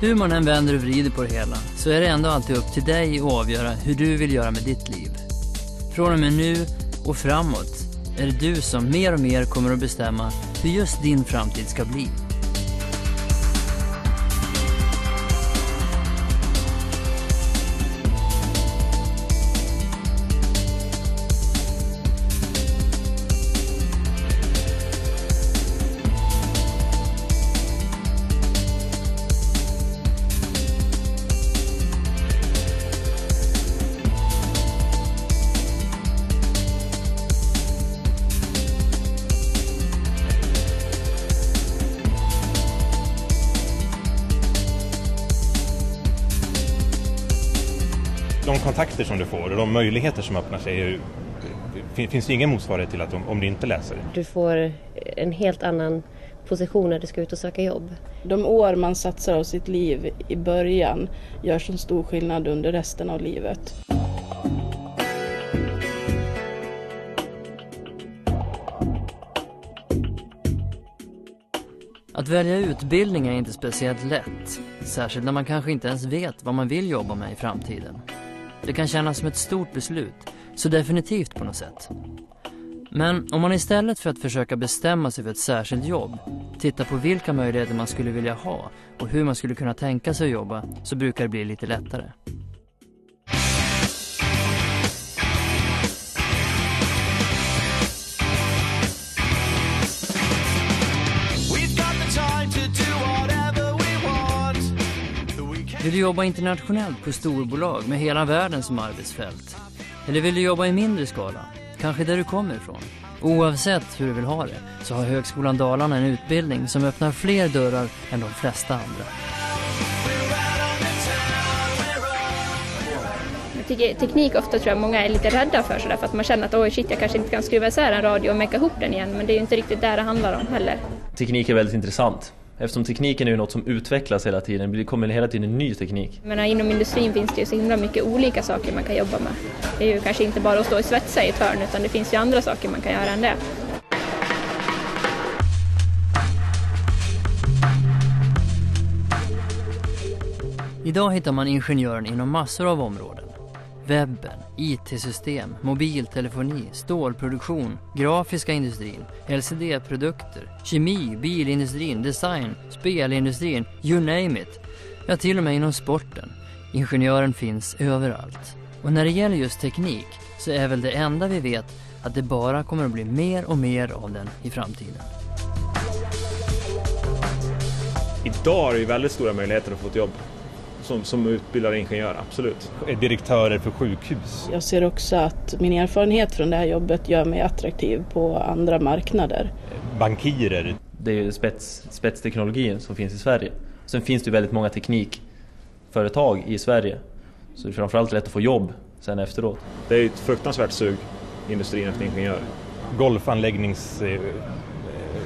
Hur man än vänder och vrider på det hela så är det ändå alltid upp till dig att avgöra hur du vill göra med ditt liv. Från och med nu och framåt är det du som mer och mer kommer att bestämma hur just din framtid ska bli. De kontakter som du får och de möjligheter som öppnar sig är, finns det ingen motsvarighet till att om, om du inte läser. Du får en helt annan position när du ska ut och söka jobb. De år man satsar av sitt liv i början gör så stor skillnad under resten av livet. Att välja utbildning är inte speciellt lätt, särskilt när man kanske inte ens vet vad man vill jobba med i framtiden. Det kan kännas som ett stort beslut, så definitivt på något sätt. Men om man istället för att försöka bestämma sig för ett särskilt jobb tittar på vilka möjligheter man skulle vilja ha och hur man skulle kunna tänka sig att jobba så brukar det bli lite lättare. Vill du jobba internationellt på storbolag med hela världen som arbetsfält? Eller vill du jobba i mindre skala? Kanske där du kommer ifrån? Oavsett hur du vill ha det så har Högskolan Dalarna en utbildning som öppnar fler dörrar än de flesta andra. Jag tycker teknik ofta tror jag många är lite rädda för sådär för att man känner att oj shit jag kanske inte kan skruva isär en radio och mecka ihop den igen men det är ju inte riktigt där det handlar om heller. Teknik är väldigt intressant. Eftersom tekniken är ju något som utvecklas hela tiden, det kommer hela tiden ny teknik. Men inom industrin finns det ju så himla mycket olika saker man kan jobba med. Det är ju kanske inte bara att stå och svetsa i ett hörn utan det finns ju andra saker man kan göra än det. Idag hittar man ingenjören inom massor av områden. Webben, IT-system, mobiltelefoni, stålproduktion, grafiska industrin, LCD-produkter, kemi, bilindustrin, design, spelindustrin, you name it. Ja, till och med inom sporten. Ingenjören finns överallt. Och när det gäller just teknik så är väl det enda vi vet att det bara kommer att bli mer och mer av den i framtiden. Idag har du väldigt stora möjligheter att få ett jobb som, som utbildad ingenjör, absolut. Direktörer för sjukhus. Jag ser också att min erfarenhet från det här jobbet gör mig attraktiv på andra marknader. Bankirer. Det är ju spets, spetsteknologin som finns i Sverige. Sen finns det ju väldigt många teknikföretag i Sverige. Så det är framförallt lätt att få jobb sen efteråt. Det är ju ett fruktansvärt sug i industrin efter ingenjörer. Golfanläggnings... Eh,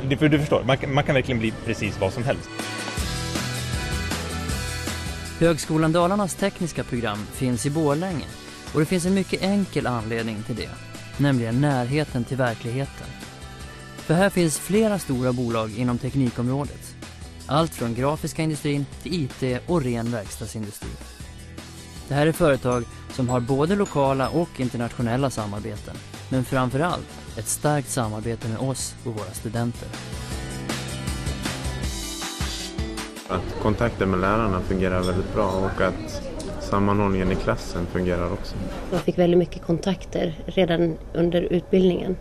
du, du förstår, man kan verkligen bli precis vad som helst. Högskolan Dalarnas tekniska program finns i Borlänge och det finns en mycket enkel anledning till det, nämligen närheten till verkligheten. För här finns flera stora bolag inom teknikområdet. Allt från grafiska industrin till IT och ren verkstadsindustri. Det här är företag som har både lokala och internationella samarbeten, men framför allt ett starkt samarbete med oss och våra studenter. Att kontakten med lärarna fungerar väldigt bra och att sammanhållningen i klassen fungerar också. Jag fick väldigt mycket kontakter redan under utbildningen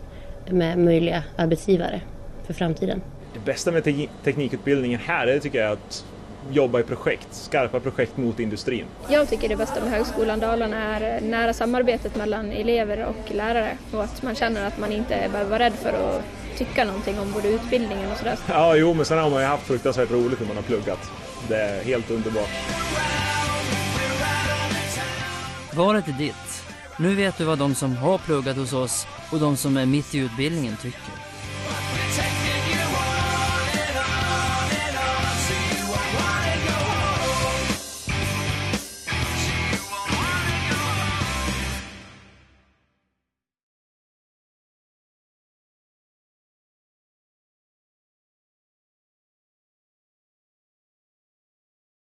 med möjliga arbetsgivare för framtiden. Det bästa med te teknikutbildningen här är tycker jag att jobba i projekt, skarpa projekt mot industrin. Jag tycker det bästa med Högskolan Dalarna är nära samarbetet mellan elever och lärare och att man känner att man inte behöver vara rädd för att tycka någonting om både utbildningen och sådär. Ja, jo, men sen har man ju haft fruktansvärt roligt när man har pluggat. Det är helt underbart. Valet är ditt. Nu vet du vad de som har pluggat hos oss och de som är mitt i utbildningen tycker.